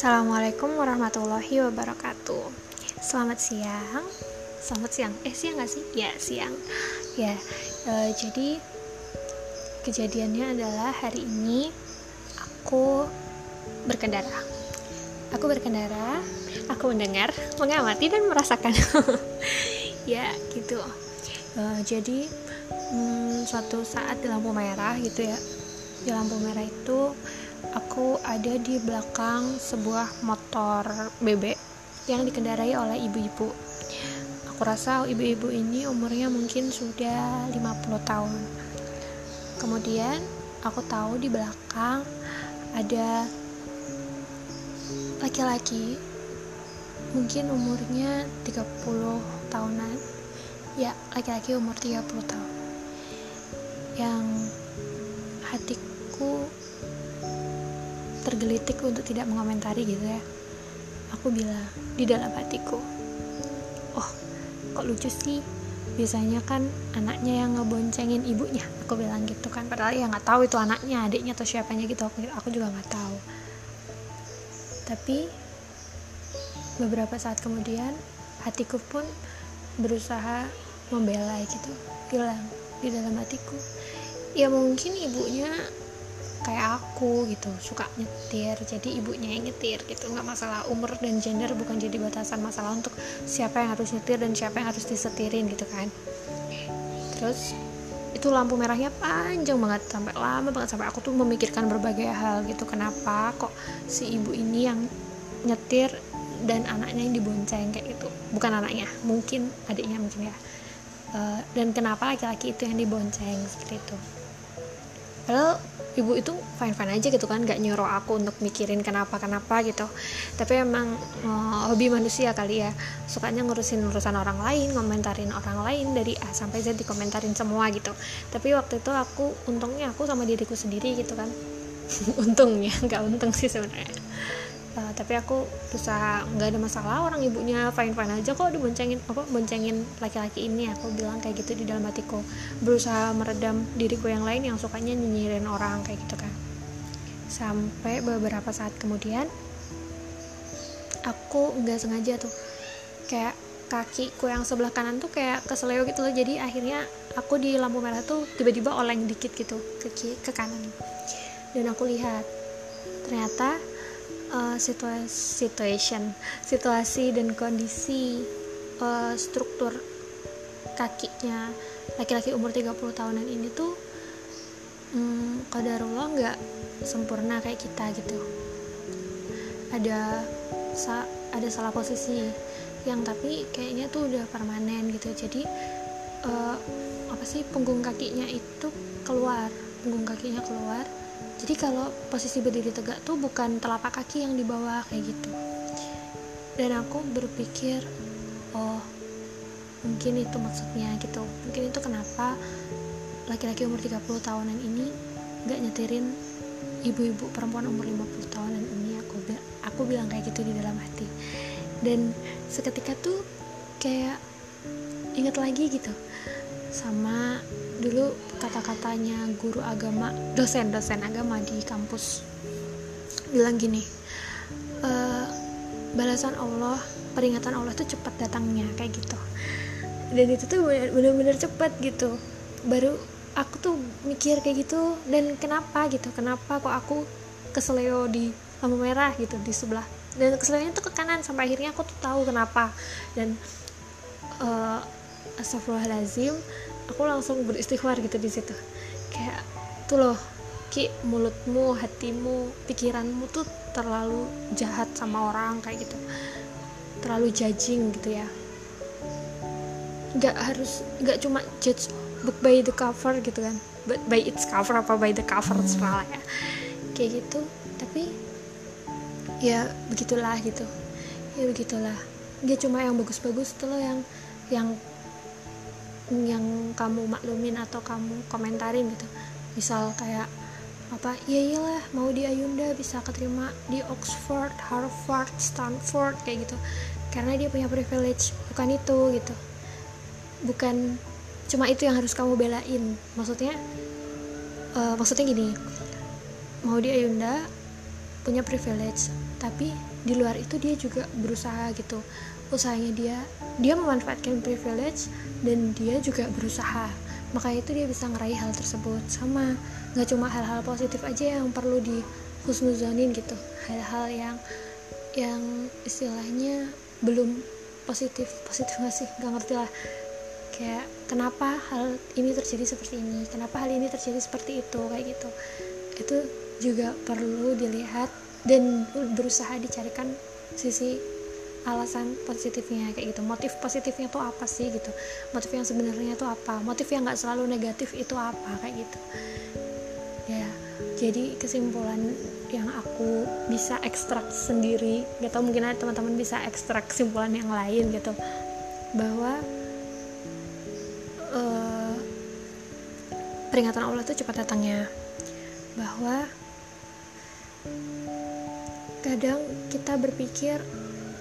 Assalamualaikum warahmatullahi wabarakatuh. Selamat siang. Selamat siang. Eh siang gak sih? Ya siang. Ya e, Jadi Kejadiannya adalah hari ini Aku Berkendara. Aku berkendara Aku mendengar Mengamati dan merasakan. Ya gitu. E, Jadi hmm, Suatu saat di lampu merah gitu ya. Di lampu merah itu aku ada di belakang sebuah motor bebek yang dikendarai oleh ibu-ibu. Aku rasa ibu-ibu ini umurnya mungkin sudah 50 tahun. Kemudian aku tahu di belakang ada laki-laki mungkin umurnya 30 tahunan. Ya, laki-laki umur 30 tahun. Yang hatiku tergelitik untuk tidak mengomentari gitu ya. Aku bilang di dalam hatiku oh kok lucu sih? Biasanya kan anaknya yang ngeboncengin ibunya. Aku bilang gitu kan. Padahal ya nggak tahu itu anaknya adiknya atau siapanya gitu. Aku aku juga nggak tahu. Tapi beberapa saat kemudian hatiku pun berusaha membela gitu. Bilang di dalam hatiku ya mungkin ibunya kayak aku gitu suka nyetir. Jadi ibunya yang nyetir gitu nggak masalah umur dan gender bukan jadi batasan masalah untuk siapa yang harus nyetir dan siapa yang harus disetirin gitu kan. Terus itu lampu merahnya panjang banget sampai lama banget sampai aku tuh memikirkan berbagai hal gitu kenapa kok si ibu ini yang nyetir dan anaknya yang dibonceng kayak gitu. Bukan anaknya mungkin adiknya mungkin ya. Uh, dan kenapa laki-laki itu yang dibonceng seperti itu. Padahal ibu itu fine fine aja gitu kan gak nyuruh aku untuk mikirin kenapa kenapa gitu. Tapi emang uh, hobi manusia kali ya. Sukanya ngurusin urusan orang lain ngomentarin orang lain dari A sampai Z dikomentarin semua gitu. Tapi waktu itu aku untungnya aku sama diriku sendiri gitu kan. Untungnya nggak untung sih sebenarnya uh, tapi aku berusaha nggak ada masalah. Orang ibunya fine fine aja kok diboncengin apa boncengin laki-laki ini. Aku bilang kayak gitu di dalam hatiku. Berusaha meredam diriku yang lain yang sukanya nyinyirin orang kayak gitu kan. Sampai beberapa saat kemudian aku nggak sengaja tuh. Kayak kakiku yang sebelah kanan tuh kayak keseleo gitu loh. Jadi akhirnya aku di lampu merah tuh tiba-tiba oleng dikit gitu ke ke kanan. Dan aku lihat ternyata uh, situasi situation situasi dan kondisi uh, struktur kakinya. Laki-laki umur 30 tahunan ini tuh um, kadarullah nggak sempurna kayak kita gitu. Ada sa ada salah posisi yang tapi kayaknya tuh udah permanen gitu. Jadi uh, apa sih punggung kakinya itu keluar punggung kakinya keluar jadi kalau posisi berdiri tegak tuh bukan telapak kaki yang di bawah kayak gitu. Dan aku berpikir oh mungkin itu maksudnya gitu. Mungkin itu kenapa laki-laki umur 30 tahunan ini nggak nyetirin ibu-ibu perempuan umur 50 tahunan ini? Aku aku bilang kayak gitu di dalam hati. Dan seketika tuh kayak inget lagi gitu sama dulu kata-katanya guru agama dosen-dosen agama di kampus bilang gini e, balasan Allah peringatan Allah tuh cepat datangnya kayak gitu. Dan itu tuh bener-bener cepat gitu. Baru aku tuh mikir kayak gitu dan kenapa gitu? Kenapa kok aku keseleo di lampu merah gitu di sebelah? Dan keseleonya tuh ke kanan sampai akhirnya aku tuh tahu kenapa. Dan uh, astagfirullahalazim aku langsung beristighfar gitu di situ. Kayak tuh loh ki mulutmu hatimu pikiranmu tuh terlalu jahat sama orang kayak gitu. Terlalu judging gitu ya. Nggak harus nggak cuma judge book by the cover gitu kan. But by its cover apa by the cover serala ya. Kayak gitu tapi ya begitulah gitu. Ya begitulah. Nggak cuma yang bagus-bagus tuh loh yang yang yang kamu maklumin atau kamu komentarin gitu. Misal kayak apa ya iyalah mau di Ayunda bisa keterima di Oxford, Harvard, Stanford kayak gitu. Karena dia punya privilege bukan itu gitu. Bukan cuma itu yang harus kamu belain. Maksudnya uh, maksudnya gini mau di Ayunda punya privilege tapi di luar itu dia juga berusaha gitu. Usahanya dia dia memanfaatkan privilege dan dia juga berusaha. Makanya itu dia bisa ngeraih hal tersebut sama nggak cuma hal-hal positif aja yang perlu di husnuzonin gitu. Hal-hal yang yang istilahnya belum positif positif nggak sih? Nggak ngerti lah. Kayak kenapa hal ini terjadi seperti ini? Kenapa hal ini terjadi seperti itu? Kayak gitu. Itu juga perlu dilihat dan berusaha dicarikan sisi alasan positifnya kayak gitu. Motif positifnya tuh apa sih gitu. Motif yang sebenarnya tuh apa? Motif yang nggak selalu negatif itu apa kayak gitu. Ya jadi kesimpulan yang aku bisa ekstrak sendiri gak tau mungkin ada teman-teman bisa ekstrak kesimpulan yang lain gitu. Bahwa uh, peringatan Allah itu cepat datangnya. Bahwa kadang kita berpikir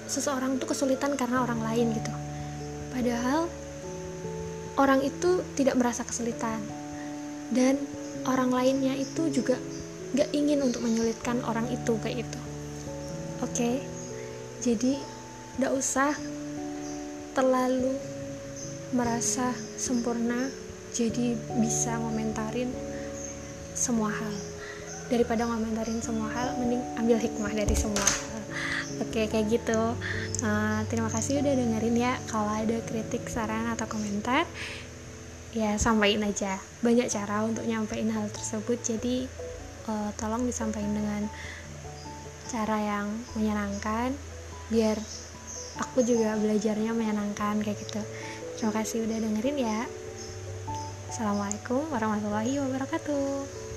seseorang itu kesulitan karena orang lain gitu. Padahal orang itu tidak merasa kesulitan. Dan orang lainnya itu juga gak ingin untuk menyulitkan orang itu kayak gitu. Oke? Okay? jadi gak usah terlalu merasa sempurna jadi bisa ngomentarin semua hal daripada ngomentarin semua hal mending ambil hikmah dari semua Oke kayak gitu. Uh, Terima kasih udah dengerin ya. Kalau ada kritik, saran, atau komentar Ya sampaikan aja. Banyak cara untuk nyampein hal tersebut Jadi uh, tolong disampaikan dengan Cara yang menyenangkan Biar aku juga belajarnya menyenangkan Kayak gitu. Terima kasih udah dengerin ya. Assalamualaikum warahmatullahi wabarakatuh